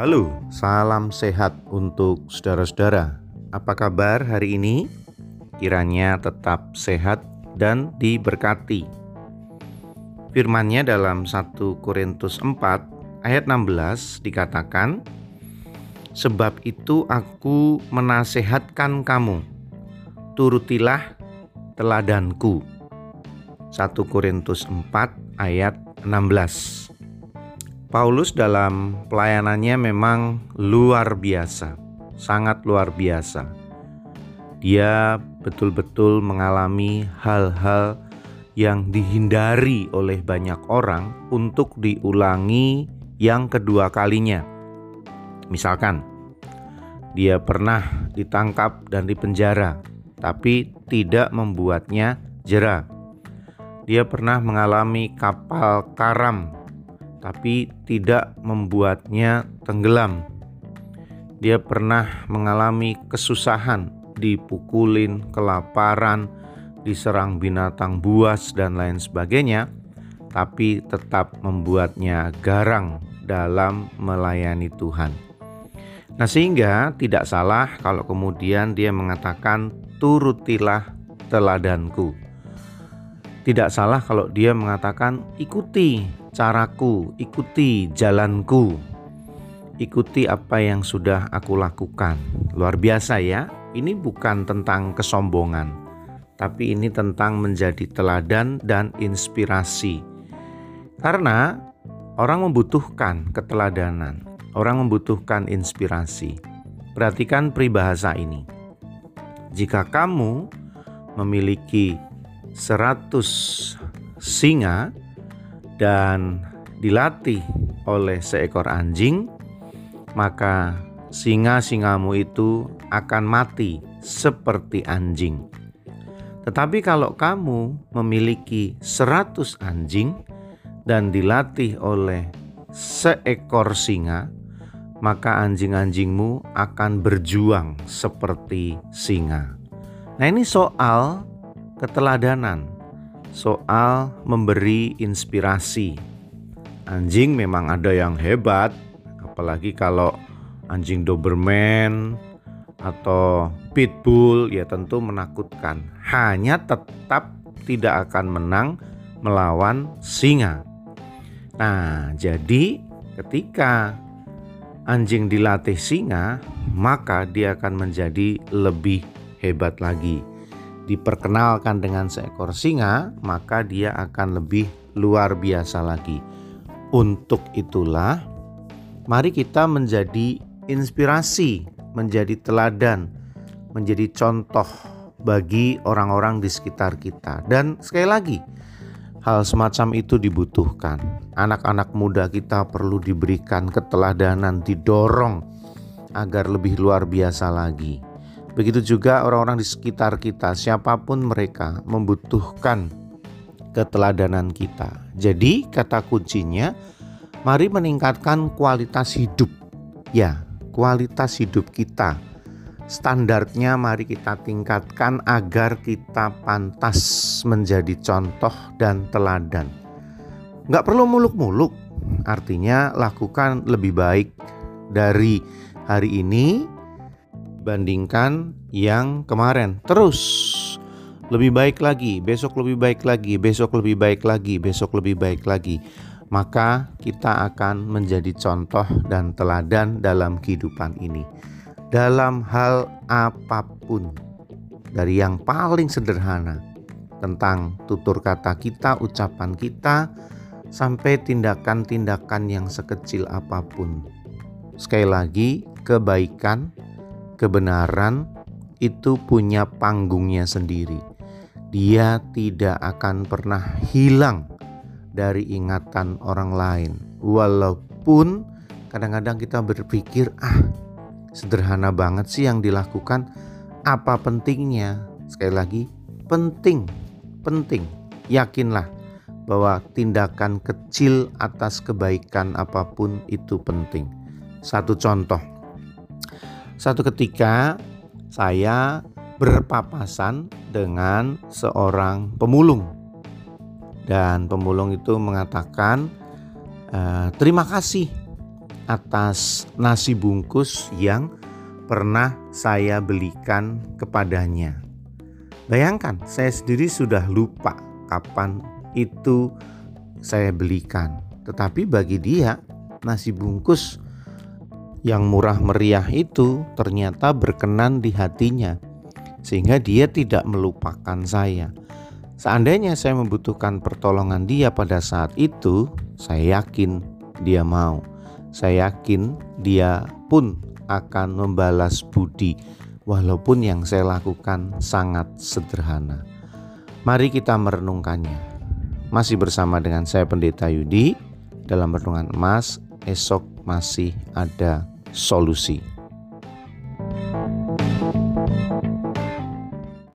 Halo, salam sehat untuk saudara-saudara. Apa kabar hari ini? Kiranya tetap sehat dan diberkati. Firmannya dalam 1 Korintus 4 ayat 16 dikatakan, Sebab itu aku menasehatkan kamu, turutilah teladanku. 1 Korintus 4 ayat 16 Paulus dalam pelayanannya memang luar biasa, sangat luar biasa. Dia betul-betul mengalami hal-hal yang dihindari oleh banyak orang untuk diulangi yang kedua kalinya. Misalkan, dia pernah ditangkap dan dipenjara, tapi tidak membuatnya jera. Dia pernah mengalami kapal karam tapi tidak membuatnya tenggelam. Dia pernah mengalami kesusahan, dipukulin, kelaparan, diserang binatang buas, dan lain sebagainya, tapi tetap membuatnya garang dalam melayani Tuhan. Nah, sehingga tidak salah kalau kemudian dia mengatakan, "Turutilah teladanku." Tidak salah kalau dia mengatakan, "Ikuti caraku, ikuti jalanku, ikuti apa yang sudah aku lakukan. Luar biasa ya, ini bukan tentang kesombongan, tapi ini tentang menjadi teladan dan inspirasi. Karena orang membutuhkan keteladanan, orang membutuhkan inspirasi. Perhatikan peribahasa ini. Jika kamu memiliki 100 singa, dan dilatih oleh seekor anjing, maka singa-singamu itu akan mati seperti anjing. Tetapi kalau kamu memiliki seratus anjing dan dilatih oleh seekor singa, maka anjing-anjingmu akan berjuang seperti singa. Nah, ini soal keteladanan soal memberi inspirasi. Anjing memang ada yang hebat, apalagi kalau anjing Doberman atau Pitbull ya tentu menakutkan. Hanya tetap tidak akan menang melawan singa. Nah, jadi ketika anjing dilatih singa, maka dia akan menjadi lebih hebat lagi diperkenalkan dengan seekor singa, maka dia akan lebih luar biasa lagi. Untuk itulah, mari kita menjadi inspirasi, menjadi teladan, menjadi contoh bagi orang-orang di sekitar kita. Dan sekali lagi, hal semacam itu dibutuhkan. Anak-anak muda kita perlu diberikan keteladanan, didorong agar lebih luar biasa lagi. Begitu juga orang-orang di sekitar kita, siapa pun mereka membutuhkan keteladanan kita. Jadi, kata kuncinya, mari meningkatkan kualitas hidup. Ya, kualitas hidup kita. Standarnya mari kita tingkatkan agar kita pantas menjadi contoh dan teladan. Nggak perlu muluk-muluk, artinya lakukan lebih baik dari hari ini bandingkan yang kemarin. Terus lebih baik lagi, besok lebih baik lagi, besok lebih baik lagi, besok lebih baik lagi. Maka kita akan menjadi contoh dan teladan dalam kehidupan ini. Dalam hal apa pun. Dari yang paling sederhana tentang tutur kata kita, ucapan kita, sampai tindakan-tindakan yang sekecil apa pun. Sekali lagi, kebaikan kebenaran itu punya panggungnya sendiri. Dia tidak akan pernah hilang dari ingatan orang lain. Walaupun kadang-kadang kita berpikir, "Ah, sederhana banget sih yang dilakukan. Apa pentingnya?" Sekali lagi, penting, penting. Yakinlah bahwa tindakan kecil atas kebaikan apa pun itu penting. Satu contoh, satu ketika saya berpapasan dengan seorang pemulung. Dan pemulung itu mengatakan, e, "Terima kasih atas nasi bungkus yang pernah saya belikan kepadanya. Bayangkan, saya sendiri sudah lupa kapan itu saya belikan, tetapi bagi dia, nasi bungkus yang murah meriah itu ternyata berkenan di hatinya, sehingga dia tidak melupakan saya. Seandainya saya membutuhkan pertolongan dia pada saat itu, saya yakin dia mau. Saya yakin dia pun akan membalas budi, walaupun yang saya lakukan sangat sederhana. Mari kita merenungkannya. Masih bersama dengan saya Pendeta Yudi dalam renungan emas, esok masih ada solusi.